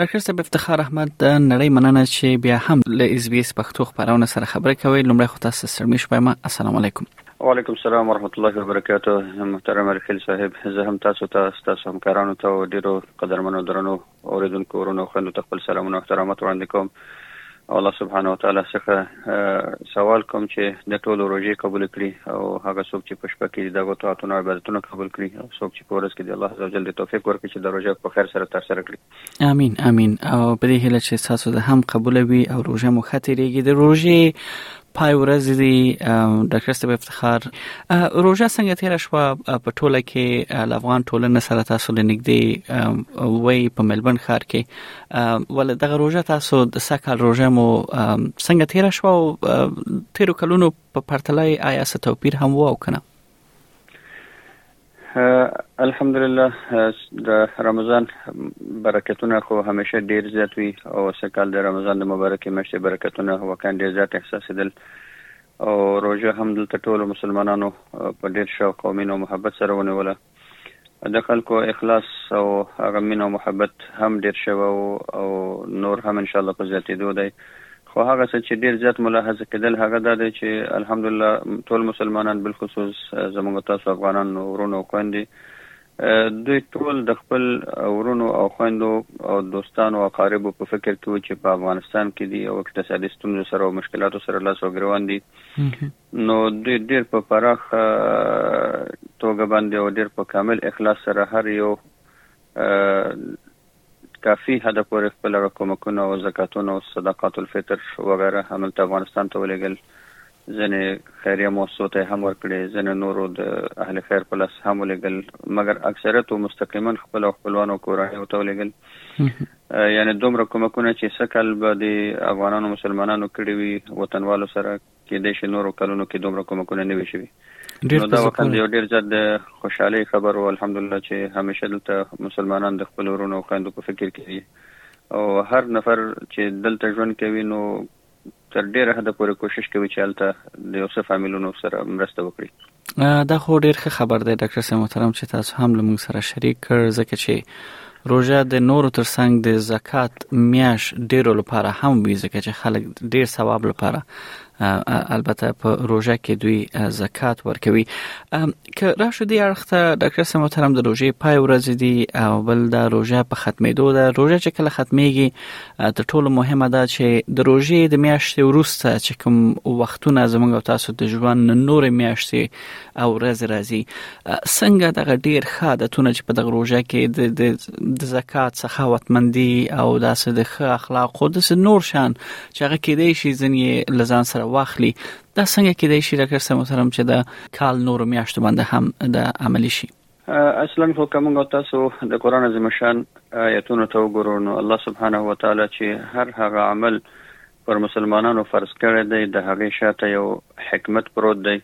ډاکټر صاحب افتخار احمد د نړۍ مننه چې بیا هم له اس بي اس پښتو خبرونه سره خبرې کوي لومړی خو تاسو سره مې شپه ما السلام علیکم وعلیکم السلام ورحمت الله وبرکاته محترم الخیل صاحب زه هم تاسو ته تاسو همکارانو ته ډیرو قدرمنو درنو اوریدونکو ورونو خوندو ته خپل سلامونه او احترامات وړاندې کوم الله سبحانه وتعالی څخه سوال کوم چې د ټولو روژې قبول کړي او هغه څوک چې په شپه کې د دغو طاعتونو او عبادتونو قبول کړي او څوک چې په ورځ کې د الله عزوجل د توفیق ورکړي چې د روژه په خیر سره تر سره کړي امين امين او په دې هیله چې تاسو د هم قبول وي او روژه مو ښه تیریږي د روژې پای ورځ دی ډاکټر صاحب افتخار روژه څنګه تیر شو په ټوله کې افغان ټولنه سره تاسو لنګدي وای په ملبن ښار کې ول دغه روزه تاسو د سکه روزه مو څنګه تیر شو او تیر کلونو په پرتله آیا څه توپیر هم وو کنه الحمدلله د رمضان برکتونه خو همیشه ډیر زیات وي او سکه د رمضان د مبارکې میاشتې برکتونه وکړ ډیر زیات احساسېدل او روزه هم د ټولو مسلمانانو په ډیر شوق او مینه او محبت سره ونیوله دخلکو اخلاص او هغه مینه او محبت هم ډیر شوی وو او نور هم ان شاءالله په زیاتیدو دی خو هغه څه چې ډیر زیات ملاحظه کیدل هغه دا دی چې الحمدالله ټول مسلمانان بالخصوص زموږ تاسو افغانان ورونو او خویندې دوی ټول د خپل ورونو او خویندو او دوستانو او اقاربو په فکر کې وو چې په افغانستان کې دي او اقتصادي ستونزو سره او مشکلاتو سره لاس او ګریوان دي نو دوی ډېر په پراخه توګه باندې او ډېر په کامل اخلاص سره هر يو کافي حده پورې خپل هغه کومکونه او زکاتونه او صدقات الفطر وغيره هملته افغانستان ته ولېږل، ځينې خيريه موسسو ته يې هم ورکړې، ځينې نورو د اهل خير په لاس هم ولېږل، مګر اکثريت و مستقيما خپل او خپلوانو او کورنيو ته ولېږل. يعنې دومره کومکونه چې سږ کال به دې افغانانو مسلمانانو کړي وي وطنوالو سره کېدای شي نورو کلونو کې دومره کومکونه نه وي شوي نو دا وخت یو ډیر زیات د خوشحالۍ خبر او الحمدلله چې همیشه دلته مسلمانان د خپل ورونو او خویندو په فکر کې دي او هر نفر چې دلته ژوند کوي نو تر ډیره حده پورې کوشش کوي چې هلته د یو څه فامیلونو سره مرسته وکړي دا خو ډیر ښه خبر دی ډاکټر صاحب محترم چې تاسو هم له موږ سره شریک کړ ځکه چې روژه د نورو ترڅنګ د زکات میاش ډیرو لپاره هم وي ځکه چې خلک ډیر ثواب لپاره البته په روژه کې دوی زکات ورکوي که راشه دی اړخ ته ډاکټر صاحب محترم د روژې پای ورځ دی او بل دا روژه په ختمېدو ده روژه چې کله ختميږي تر ټولو مهمه دا چې د روژې د میاشتې وروسته چې کوم وختونه زموږ او تاسو د ژوند نور میاشتې او ورځ راځي څنګه دغه ډیر ښه عادتونه چې په دغه روژه کې د د زکات سخاوتمندي او داسې د ښه اخلاق خو د نور شان چې هغه کې دی شي ځنې لزان سره واخلي دا څنګه کې دی شي ډاکټر سم محترم چې د کال نور میاشتو باندې هم د عملی شي اصلا خو که موږ او تاسو د قرآن عظیم الشان آیتونو ته وګورو نو الله سبحانه وتعالی چې هر هغه عمل پر مسلمانانو فرض کړی دی د هغې شاته یو حکمت پروت دی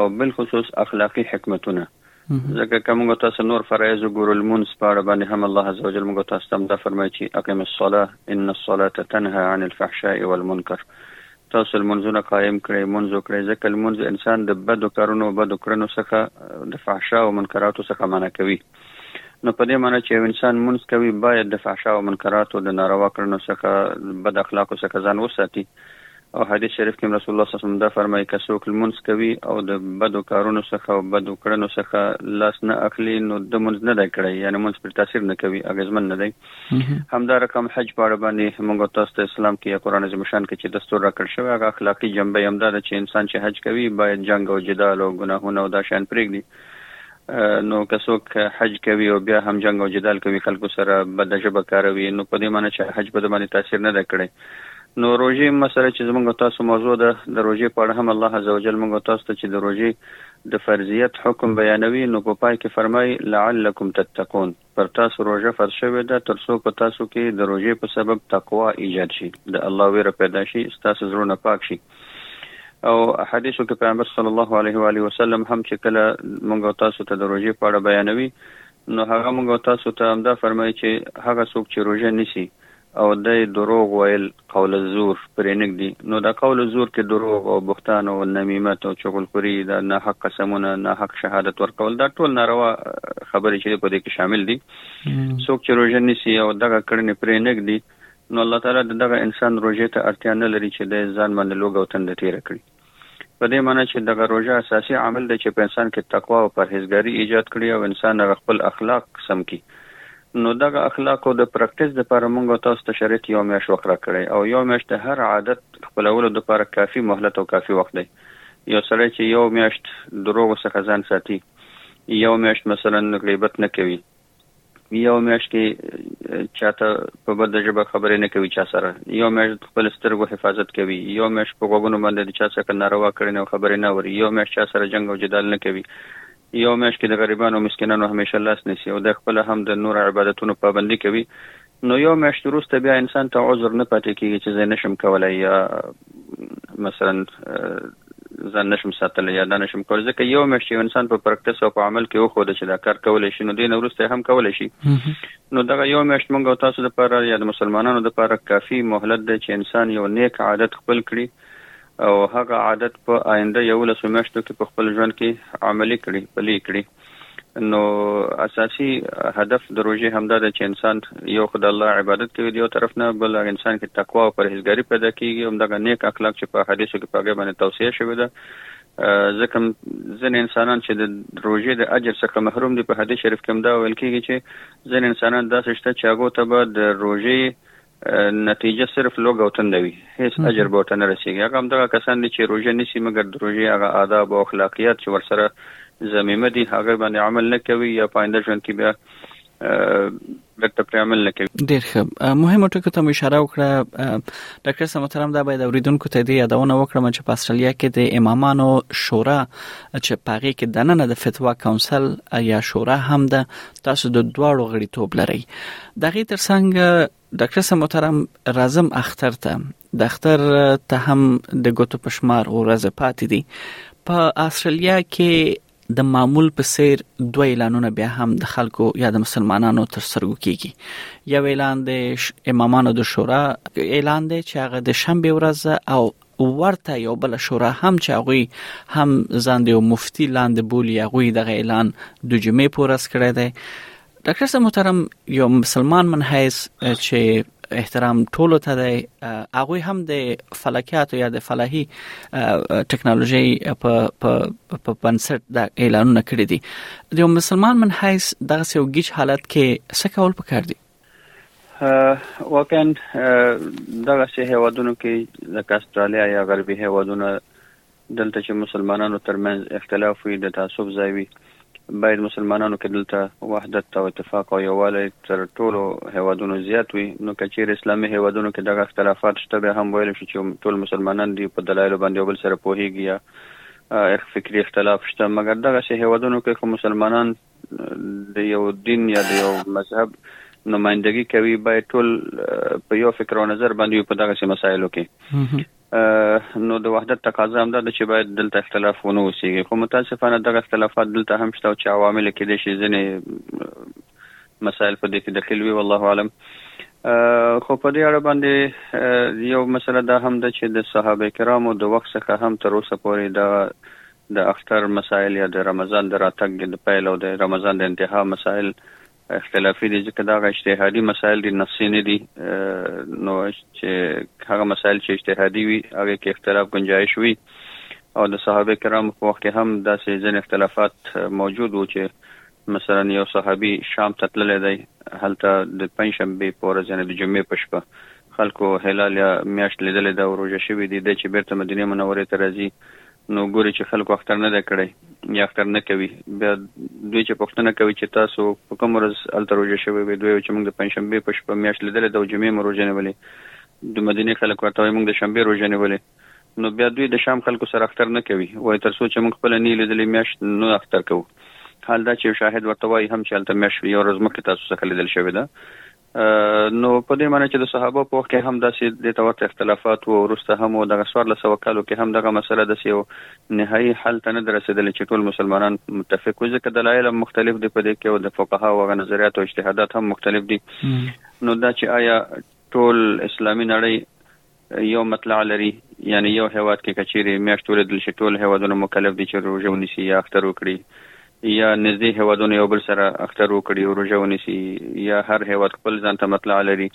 او بالخصوص اخلاقی حکمتونه ځکه که موږ تاسو نور فرایض وګورو لمونځ په اړه باندې هم الله عزوجل موږ تاسو ته دا فرمایي چې اقیم الصلاه ان الصلاه تنها عن الفحشاء والمنکر تاسو لمونځونه قایم کړئ، لمونځ وکړئ، ځکه لمونځ انسان د بدو کارونو او بدو کړنو څخه، د فحشاء او منکراتو څخه منع کوي. نو په دې معنی چې یو انسان لمونځ کوي، باید د فحشاء او منکراتو، د ناروا کړنو څخه، بد اخلاقو څخه ځان وساتي. او حدیث شریف کې هم رسول الله صلی الله علیه وسلم دا فرمایي، که څوک لمونځ کوي او د بدو کارونو څخه او بدو کړنو څخه لاس نه اخلي، نو ده لمونځ نه دی کړی، یعنې لمونځ پرې تاثیر نه کوي، اغېزمن نه دی. همدا رقم حج په اړه باندې موږ او تاسو ته اسلام کې یا قرآن عظیم الشان کې چې دستور راکړل شوی هغه اخلاقي جنبه یې همدا ده چې انسان چې حج کوي باید جنګ او جدال او ګناهونه او دا شیان پرېږدي نو که څوک حج کوي او بیا هم جنګ او جدال کوي خلکو سره بده ژبه کاروي نو په دې معنی چې حج په د باندې تاثیر نه دی کړی نو روژې مسله چې زمونږ تاسو موضوع ده د روژې په اړه هم الله عزوجل مونږ تاسو ته چې د روژې د فرضیت حکم بیانوي نو په پای کې فرمایي لعلکم تتقون پر تاسو روژه فرض شوې ده تر څو په تاسو کې د روژې په سبب تقوا ایجاد شي د الله ویره پیدا شي ستاسو زړونه پاک شي او حدیثو کې پیغمبر صلی الله علیه و علیه وسلم هم چې کله موږ تاسو ته د روژې په اړه بیانوي نو هغه موږ تاسو ته همدا فرمایي چې هغه څوک چې روژه نیسي او دی دروغ ویل، قول الزور، پرې نږدي، نو دا قول الزور کې دروغ او بهتان او نمیمت او چغلخوري، دا ناحق قسمونه، ناحق شهادت ورکول، دا ټول ناروا خبرې چې دی په دې کې شامل دي. څوک چې روژه نیسي او دغه کړنې پرې نږدي، نو الله تعالی د دغه انسان روژې ته اړتیا نه لري چې دی ځان باندې لوږه او تنده تېره کړي. په دې معنی چې دغه روژه اساسي عامل دی چې په انسان کې تقوا او پرهېزګاري ایجاد کړي او انسان هغه خپل اخلاق سم کړي. نو دغه اخلاقو د پراکټیس دپاره مونږ او تاسو ته شریعت یوه میاشت وخت راکړی او یوه میاشت د هر عادت خپلولو دپاره کافي مهلت او کافي وخت دی. یو سړی چې یوه میاشت دروغو څخه ځان ساتي، یوه میاشت مثلاً غیبت نه کوي، یو میاشت کې چاته په بده ژبه خبرې نه کوي چا سره یو میاشت خپل سترګو حفاظت کوي یو میاشت په غوږونو باندې د چا څخه ناروا کړنې او خبرې نه اوري یو میاشت چا سره جنګ او جدال نه کوي یو میاشت کې د غریبانو او مسکینانو همیشه لاس نیسي او د خپل هم د نور عبادتونو پابندي کوي نو یو میاشت وروسته بیا انسان ته عذر نه پاتې کیږي چې زه نشم کولای یا مثلا ځان نه شم ساتلی یا دا نه شم کولی ځکه یو میاشت چې یو انسان په پرکټس او په عمل کې وښوده چې دا کار کولی شي نو دې نه وروسته هم کولی شي نو دغه یو میاشت مونږ او تاسو دپاره یا د مسلمانانو دپاره کافي مهلت دی چې انسان یو نیک عادت خپل کړي او هغه عادت په آینده یولسو میاشتو کې په خپل ژوند کې عملي کړي پلی کړي نو اساسي هدف د روژې همدا ده چې انسان یو خدای الله عبادت کوي د یو طرف نه بل هغه انسان کې تقوا او پرهیزګاري پیدا کیږي هم دغه نیک اخلاق چې په حدیثو کې په هغه باندې توصیه شوې ده ځکه ځینې انسانان چې د روژې د اجر څخه محروم دي په حدیث شریف کې هم دا ویل کیږي چې ځینې انسانان داسې شته چې هغه ته به د روژې نتیجه صرف لوږه او تنده وي، هېڅ اجر به ورته نه رسېږي. هغه همدغه کسان دي چې روژه نیسي مګر د روژې هغه آداب او اخلاقیات چې ورسره ضمیمه دي، هغه باندې عمل نه کوي یا په آینده ژوند کې بیا بیرته پرې عمل نه کوي. ډېر ښه، مهمو ټکو ته مو اشاره وکړه. ډاکټر صاحب محترم دا باید اوریدونکو ته دې یادونه وکړم چې په استرالیا کې د امامانو شورا چې په هغې کې دننه د فتوا کونسل یا شورا هم ده، تاسو د دواړو غړیتوب لرئ د غي ترڅنګ ډاکټر سم محترم رازم اختر ته د اختر ته هم د ګوتو پشمار او رزه پاتې دي په استرالیا کې د معمول په سیر دوه اعلانونه بیا هم د خلکو یا د مسلمانانو تر سترګو کیږي یو اعلان د امامانو د شورا اعلان دی چې هغه د شنبه ورځ او ورته یو بل شورا هم چې هغوی هم ځان د یو مفتی لاندې بولی هغوی دغه اعلان د جمعې پورس کړی دی ډاکټر صاحب محترم یو مسلمان من حیث چې احترام ټولو ته دی هغه هم د فلکیات یا د فلاحي ټکنالوژي په په بنسټ د اعلانونه کړی دي د مسلمان من حیث دغه سیوګیچ حالت کې څه کول پکار دي واقعا دغسې هېوادونو کې لکه استرالیا یا غربي هېوادونه دلته چې مسلمانانو ترمنځ اختلاف وي د تعصب ځای وي باید مسلمانانو کې دلته وحدت او اتفاق او یووالی تر ټولو هېوادونو زیات وي نو که چیرې اسلامي هېوادونو کې دغه اختلافات شته بیا هم ویل شي چې ټول مسلمانان دي په دلایلو باندې یو بل سره پوهیږي یا فکری اختلاف شته مګر دغه سه هېوادونو کې خو مسلمانان د یو دین یا د یو مذهب نمایندګي کوي باید ټول په یو فکر او نظر باندې په دغه سي مسایلو کې نو د وحدت تقاضا هم ده چې باید دلته اختلاف ونه وسیږي خو متاسفانه دغه اختلافات دلته هم شته او چې عوامل کې دي شي ځنې مسایل په دې کې دخیل وي والله عالم خو په دې اړه باندې یو مسله دا هم ده چې د صحابه کرامو د وخت څخه هم تر اوسه پورې دا د اختر مسایل یا د رمضان د راتګ د پیل او د رمضان د انتها مسایل اختلافي دي، ځکه دا هغه اجتهادي مسایل دي، نصي نه دي، نو چې هغه مسایل چې اجتهادي وي هغې کې اختلاف ګنجایش وي او د صحابه کرامو په وخت کې هم داسې ځینې اختلافات موجود وو چې مثلا یو صحابي شام ته تللی دی، هلته د پنجشنبې په ورځ یعنې د جمعې په شپه خلکو هلال یا میاشت لیدلې ده او روژه شوي دي، دی چې بېرته مدینې منورې ته راځي نو ګوري چې خلکو اختر نه دی کړی یا اختر نه کوي بیا دوی چې پوښتنه کوي چې تاسو په کوم ورځ هلته روژه شوی وي دوی چې موږ د پنجشنبې په شپه میاشت لیدلې ده او جمعې مو روژه نیولې د مدینې خلک ورته وایي موږ د شنبې روژه نیولې نو بیا دوی د شام خلکو سره اختر نه کوي وایي تر څو چې موږ خپله نه لیدلې میاشت نو اختر کوو حال دا چې یو شاهد ورته وایي هم چې هلته میاشت وي یو ورځ مخکې تاسو څخه لیدل شوې ده نو په دې معنی چې د صحابه په وخت کې هم داسې دې ته ورته اختلافات وو وروسته هم وو دغه څوارلس سوه کالو کې هم دغه مسله داسې یو نهایي حل ته نه ده رسېدلې چې ټول مسلمانان متفق وي ځکه دلایل هم مختلف دي په دې کې او د فقهاو هغه نظریات او اجتهادات هم مختلف دي نو دا چې آیا ټول اسلامي نړۍ یو مطلع لري یعنی یو هیواد کې کچیرې میاشت ولیدل شي ټول هیوادونه مکلف دي چې روژه ونیسي یا اختر وکړي یا نږدې هیوادونه یو بل سره اختر وکړي او روژه ونیسي یا هر هیواد خپل ځان ته مطلع لري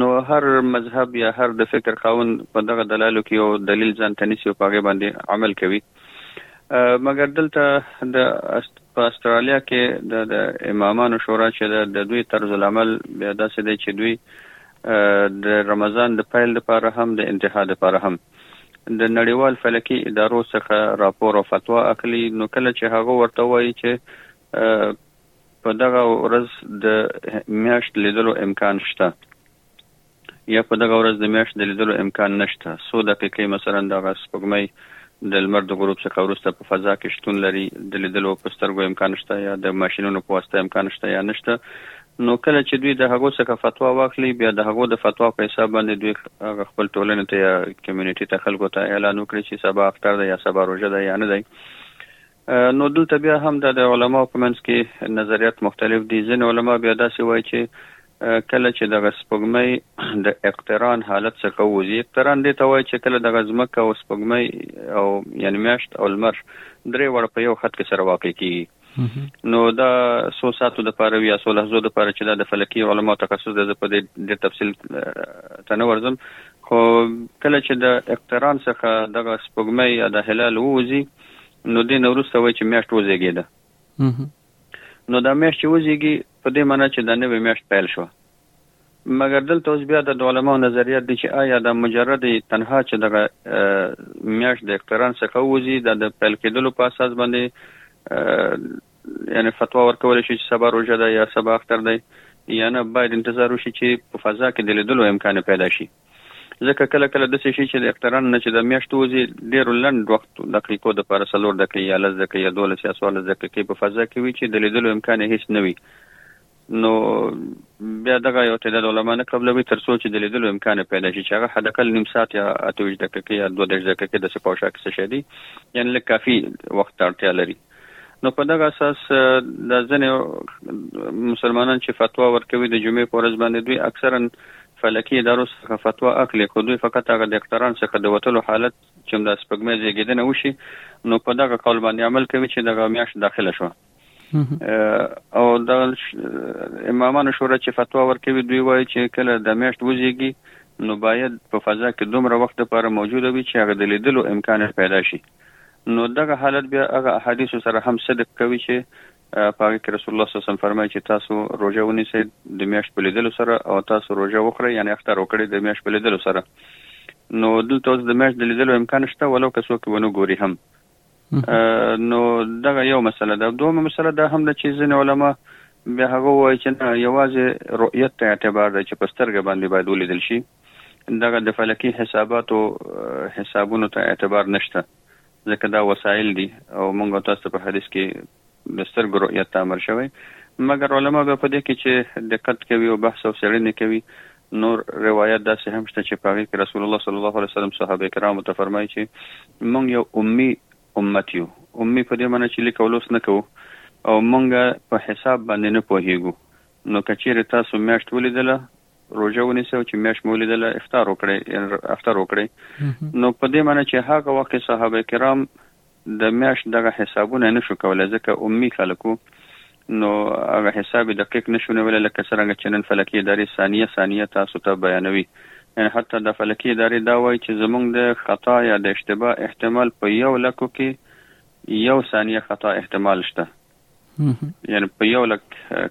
نو هر مذهب یا هر د فکر خاوند په دغه دلالو کې یو دلیل ځان ته نیسي او په هغې باندې عمل کوي مګر دلته د په استرالیا کې د د امامانو شورا چې د د دوی طرز العمل بیا داسې دی چې دوی د رمضان د پیل لپاره هم د انتها لپاره هم د نړیوال فلکی ادارو څخه راپور او فتوا اخلي نو کله چې هغه ورته وایي چې په دغه ورځ د میاشت لیدلو امکان شته یا په دغه ورځ د میاشتې د لیدلو امکان نشته، څو دقیقې مثلا دغه سپوږمۍ د لمر د غروب څخه وروسته په فضا کې شتون لري، د لیدلو په سترګو امکان شته یا د ماشینونو په واسطه امکان شته یا نشته، نو کله چې دوی د هغو څخه فتوا واخلي بیا د هغو د فتوا په حساب باندې دوی هغه خپل ټولنې ته یا کمیونټي ته خلکو ته اعلان وکړي چې سبا اختر دی یا سبا روژه ده یا نه دی. نو دلته بیا هم د علماو په منځ کې نظریات مختلف دي، ځینې علما بیا داسې وايي چې کله چې دغه سپوږمۍ د اقتران حالت څخه ووځي، اقتران دې ته وايي چې کله دغه ځمکه او سپوږمۍ او یعنې میاشت او لمر درې واړه په یو خط کې سره واقع کیږي نو دا څو ساعتو د پاره یا څو لحظو د پاره چې دا د فلکی علما تخصص ده په دې ډېر تفصیل ته نه ورځم خو کله چې د اقتران څخه دغه سپوږمۍ یا د هلال ووځي نو دې نه وروسته وایي چې میاشت وزېږېده نو دا میاشت چې وزېږي په دې معنی چې دا نوې میاشت پیل شوه مګر دلته اوس بیا د علماو نظریات دي چې آیا دا مجرد تنها چې دغه میاشت د اقتران څخه وځي دا د پیل کېدلو په اساس باندې یعنی فتوا ورکول شي چې سبا روژه ده یا سبا اختر دی یا نه باید انتظار وشي چې په فضا کې د لیدلو امکان پیدا شي ځکه کله کله داسې شي چې د اخترانو نه چې د میاشت وځي ډېرو لنډ وخت دقیقو دپاره څلور دقیقې یا لس دقیقې یا دولس یا څوارلس دقیقې په فضا کې وي چې د لیدلو امکان یې هیڅ نه وي نو بیا دغه یو تعداد علما نه قبلوي تر څو چې د لیدلو امکان پیدا شي چې هغه حداقل نیم ساعت یا اته ویشت دقیقې یا دوه دېرش دقیقې داسې په شا کې څه شی دي یعنې لږ کافي وخت ته اړتیا لري نو په دغه اساس دا ځنې مسلمانان چې فتوا ورکوي د جمعې په ورځ باندې دوی اکثرا فلکی ادارو څخه فتوا اخلي خو دوی فقط هغه د اقتران څخه د وتلو حالت چې د سپګمې زیږیدنه وشي نو په دغه قول باندې عمل کوي چې دغه میاشت داخله شو او د امامانو شورا چې فتوا ورکوي دوی وایي چې کله د میاشت وزیږي نو باید په فضا کې دومره وخت لپاره موجوده وي چې هغه د لیدلو امکان پیدا شي نو دغه حالت بیا هغه احادیثو سره هم صدق کوي چې په هغه کې رسول الله صلی الله علیه وسلم فرمایي چې تاسو روژه ونیسئ د میاشت په لیدلو سره او تاسو روژه وخورئ یعنی افطار وکړئ د میاشت په لیدلو سره نو دلته اوس د میاشت د لیدلو امکان شته ولو که څوک ونه ګوري هم نو دغه یو مسله ده دومره مسله ده هم ده چې ځینې علما بیا هغه وایي چې نه یوازې رؤیت ته اعتبار دی چې په سترګه باندې باید ولیدل شي دغه د فلکي حساباتو حسابونو ته اعتبار نشته ځکه دا وسایل دي او مونږ تاسو ته په حدیث کې د سترګو رؤیت ته امر شوی مګر علما به په دې کې چې دقت کوي او بحث او څېړنې کوي نور روایت داسې هم شته چې په هغې کې رسول الله صلی الله علیه وسلم صحابه کرامو ته فرمایي چې مونږ یو امي امت یو امي په دې معنی چې لیک او لوست نه کوو او مونږ په حساب باندې نه پوهیږو نو کچیر تاسو میاشت ولیدله روژه ونیسئ او چې میاشت مو ولیدله افطار وکړئ افطار وکړئ نو په دې معنی چې هغه وخت کې صحابه کرام د میاشت دغه حسابونه نه شو کولای ځکه امي خلکو نو هغه حساب دقیق نشو نیولای لکه څنګه چې نن فلکي ادارې ثانیه ثانیه تاسو ته بیانوي یعنی حتی د فلکي ادارې دا وایي چې زمونږ د خطا یا د اشتباه احتمال په یو لکو کې یو ثانیه خطا احتمال شته یعنی په یو لک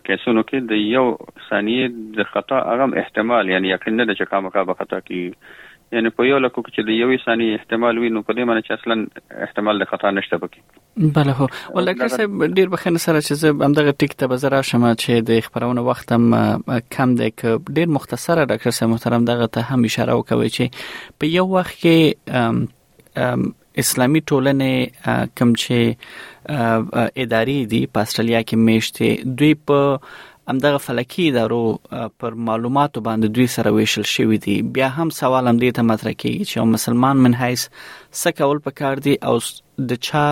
کیسونو کې د یو ثانیه د خطا هغه احتمال یعنی یقین نه ده چې خامخا به خطا کیږي یعنی په یو لک کې چې د یوې ثانیه احتمال وي نو په دې معنی چې اصلا احتمال د خطا نشته پکې بله هو ولکه صاحب ډیر بخنه سره چې زه همدغه ټیک ته بزرا شم چې د خبرونه وخت هم کم دی ک ډیر مختصره ډاکټر صاحب محترم دغه ته هم اشاره وکوي چې په یو وخت کې اسلامي ټولنې کم چې اداري دي په استرالیا کې میشته دوی په همدغه فلکی ادارو پر معلوماتو باندې دوی سره ویشل شوې دي بیا هم سوال هم دې ته مطرح کیږي چې یو مسلمان من حیث څه کول پکار دي او د چا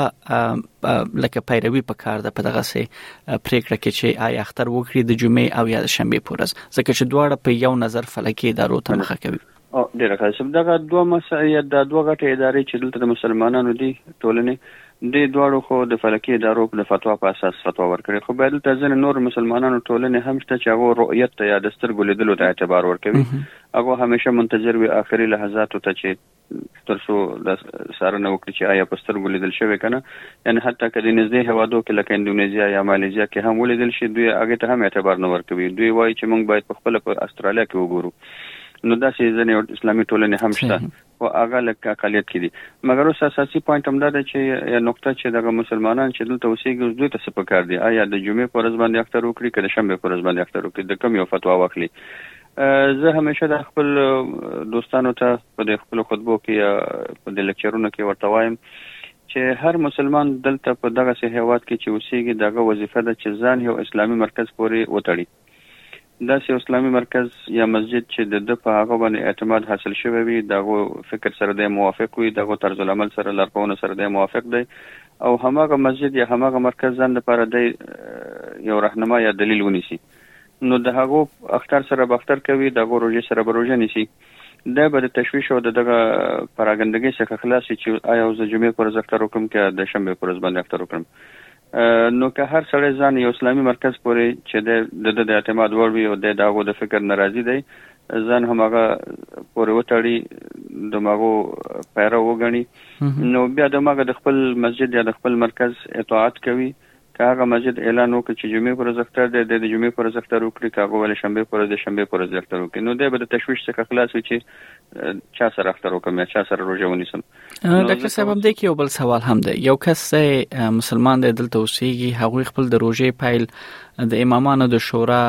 لکه پیروي پکار ده په دغه سي پریکړه کې چې آیا اختر وکړي د جمعې او یا د شنبه پورز ځکه چې دواړه په یو نظر فلکی ادارو ته مخه کوي او ډیره ښه صاحب دغه دوه مسعیت دا دوه غټه ادارې چې دلته د مسلمانانو دي ټولنې دې دواړو خو د فلکي ادارو په فتوا په اساس فتوا ورکړي خو باید دلته ځنې نور مسلمانانو ټولنې هم شته چې هغه رؤیت ته یا د سترګو لیدلو ته اعتبار ورکوي هغه همیشه منتظر وي آخري لحظاتو ته چې تر څو د سارنه وکړي چې آیا په سترګو لیدل شوی کنه یعنی حتی که د نږدې هوادو کې لکه اندونیزیا یا مالیزیا کې هم ولیدل شي دوی هغه ته هم اعتبار نه ورکوي دوی وایي چې موږ باید په خپل په استرالیا کې وګورو نو داسې ځینې اسلامي ټولنې هم شته خو هغه لکه اقلیت کې دي مګر اوس اساسي پوینټ هم دا دی چې یا نقطه چې دغه مسلمانان چې دلته اوسېږي اوس دوی ته څه پکار دي آیا د جمعې پر ورځ باندې اختر وکړي که د شنبې پر ورځ باندې اختر وکړي د کوم یو فتوا واخلي زه همیشه د خپل دوستانو ته په د خپل خطبو کې یا په د لیکچرونو کې ورته وایم چې هر مسلمان دلته په دغه سه هیواد کې چې اوسېږي دغه وظیفه ده چې ځان یو اسلامي مرکز پورې وتړي داسې یو اسلامي مرکز یا مسجد چې د ده په هغه باندې اعتماد حاصل شوی وي، د هغو فکر سره دی موافق وي، د هغو طرز العمل سره، لارښوونو سره دی موافق دی او هماغه مسجد یا هماغه مرکز ځان لپاره دی یو رهنما یا دلیل ونیسي، نو د هغو اختر سره به اختر کوي، د هغو روژې سره به روژه نیسي. دی به د تشویش او د دغه پراګندګۍ څخه خلاص وي چې آیا اوس د جمعې په ورځ اختر وکړم که د شنبې په ورځ باندې اختر وکړم؟ نو که هر سړی ځان یو اسلامي مرکز پورې چې دی د ده د اعتماد وړ وي او دی د هغو د فکر نه راضي دی ځان هماغه پورې وتړي د هماغو پیرو وګڼي نو بیا د هماغه د خپل مسجد یا د خپل مرکز اطاعت کوي که هغه مسجد اعلان وکړي چې جمعې پر ورځ اختر دی دی د جمعې پر ورځ اختر وکړي که هغه ویل شنبې پر ورځ د شنبې پر ورځ اختر وکړي نو دی به د تشویش څخه خلاص وي چې چا سره اختر وکړم یا چا سره روژه ونیسم ډاکټر صاحب هم دی کې یو بل سوال هم دی یو کس مسلمان دی دلته اوسېږي هغه خپل د روژې پایل د امامانو د شورا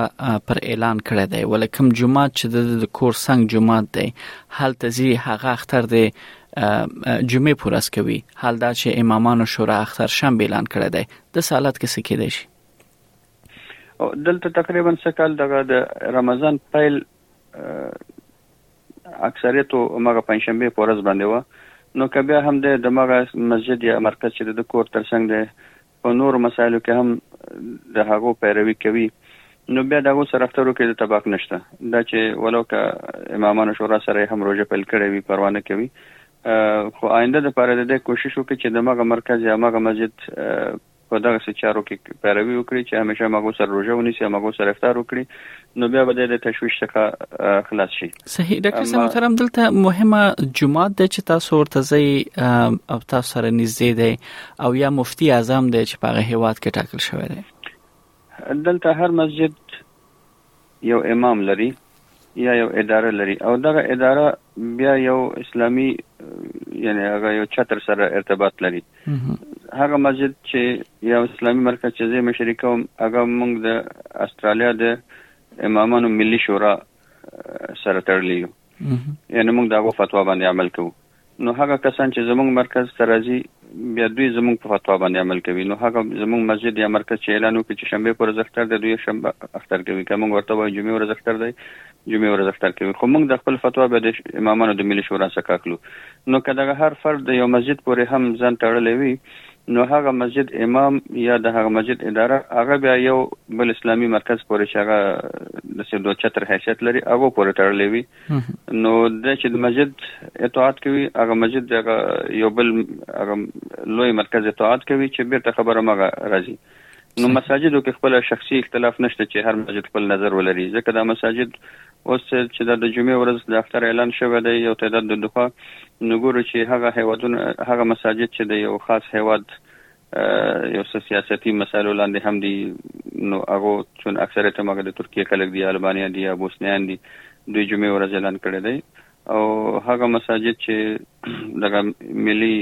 پر اعلان کړی دی ولکم جمعه چې د کور څنګ جمعه دی هلته زی هغه اختر دی جمعه پورس کوي حال دا چې امامانو شورا اختر شنبه اعلان کړی دی د سالت کې څه کېدای شي دلته تقریبا سکل دغه د رمضان پیل اکثریتو همغه پنجشنبې په ورځ باندې وه، نو که بیا هم دی دمغه مسجد یا مرکز چې د ده کور تر څنګ دی په نورو مسایلو کې هم د هغو پیروي کوي نو بیا د هغو سره اخترو کې د طباق نشته دا چې ولو که امامانو شورا سره هم روژه پیل کړی وي پروا نه کوي خو آینده د پاره د دې کوشش وکړي چې د مغه مرکز یا مغه مسجد په دغسې چارو کې پیروي وکړي چې همیشه هم هغو سره روژه ونیسي هم هغو سره افطار وکړي نو بیا به د تشویش څخه خلاص شي صحیح ډاکټر صاحب محترم دلته مهمه جمعات ده چې تاسو ورته ځي او تاسو سره نږدې دی او یا مفتی اعظم دی چې په هغه هیواد کې ټاکل شوی دی دلته هر مسجد یو امام لري یا یو اداره لري او دغه اداره بیا یو اسلامي یعنی هغه یو چتر سره ارتباط لري هغه مسجد چې یو اسلامي مرکز چې زه مشري کوم هغه موږ د استرالیا د امامانو ملي شورا سره تړلی یو یعنی موږ دغه فتوا باندې عمل کوو نو هغه کسان چې زموږ مرکز ته راځي بیا دوی زموږ په فتوا باندې عمل کوي نو هغه زموږ مسجد یا مرکز چې اعلان وکړي چې شنبه پر ورځ اختر دی دوی شنبه اختر کوي که موږ ورته وایو جمعې ورځ اختر دی جمعې ورځ اختر کوي خو موږ د خپل فتوا به د امامانو د ملي شورا څخه اخلو نو که دغه هر فرد د یو مسجد پورې هم ځان تړلی وي نو هغه مسجد امام یا د هغه مسجد اداره هغه بیا یو بل اسلامي مرکز پورې چې هغه د سیدو چتر حیثیت لري هغه پورې تړلی وي نو د چې د مسجد اطاعت کوي هغه مسجد دغه یو بل هغه لوی مرکز اطاعت کوي چې بیرته خبره مغه راځي نو مساجدو کې خپل شخصي اختلاف نشته چې هر مسجد خپل نظر ولري ځکه دا مساجد اوس چې د جمعې ورځ د اختر اعلان شوی دی یو تعداد د دخوا نو ګورو چې هغه هیوادونه هغه مساجد چې د یو خاص هیواد یو څه سیاستی مسایلو لاندې هم دي نو هغه چون اکثریت هم هغه د ترکیه خلک دي البانیان دي یا بوسنیان دي دوی جمعې ورځ اعلان کړی دی او هغه مساجد چې دغه ملي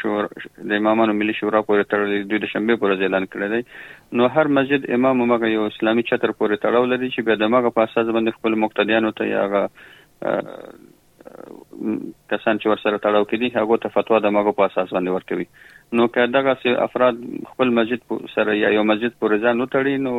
شور د امامانو ملي شورا پورې تړلې دوی د شنبه پر ورځ اعلان کړی دی نو هر مسجد امام مغه یو اسلامي چتر پورې تړاو لري چې بیا دماغه په اساس باندې خپل مقتدیانو ته یا هغه کسان چې ورسره تړاو کې دي هغو ته فتوا د مغو په اساس باندې ورکوي نو که دغه سي افراد خپل مسجد سره یا یو مسجد پورې ځان وتړي نو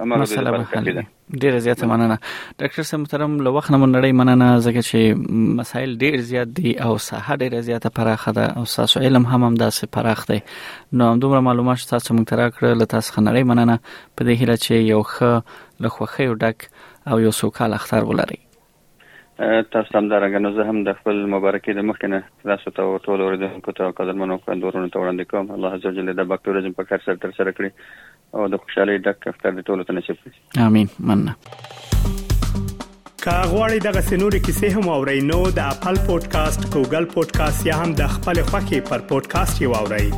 مسله به حل وي ډیره زیاته مننه ډاکټر صاحب محترم له وخت نه منړی مننه ځکه چې مسایل ډیر زیات دي او ساحه ډیره زیاته پراخه ده او تاسو علم هم هم داسې پراخ دی نو هم دومره معلومات تاسو موږ ترا کړل له تاسو خنړی مننه په دې هیله چې یو ښه له خوخه یو ډک او یو سوکال اختر ولرئ تاسو ته همدارنګه نو زه هم د خپل مبارکي د مخکې نه تاسو ته او ټولو اورېدونکو ته او قدرمنو خویندو ورونو ته وړاندې کوم الله عز وجل د باک توریزم په خیر سره ترسره کړي او د خوشحالۍ ډک اختر دې ټولو ته نصیب کړي امين مننه که غواړئ دغه سنوري کیسې هم او رینو د خپل پودکاسټ ګوګل پودکاسټ یا هم د خپل خاكي پر پودکاسټ یو اورئ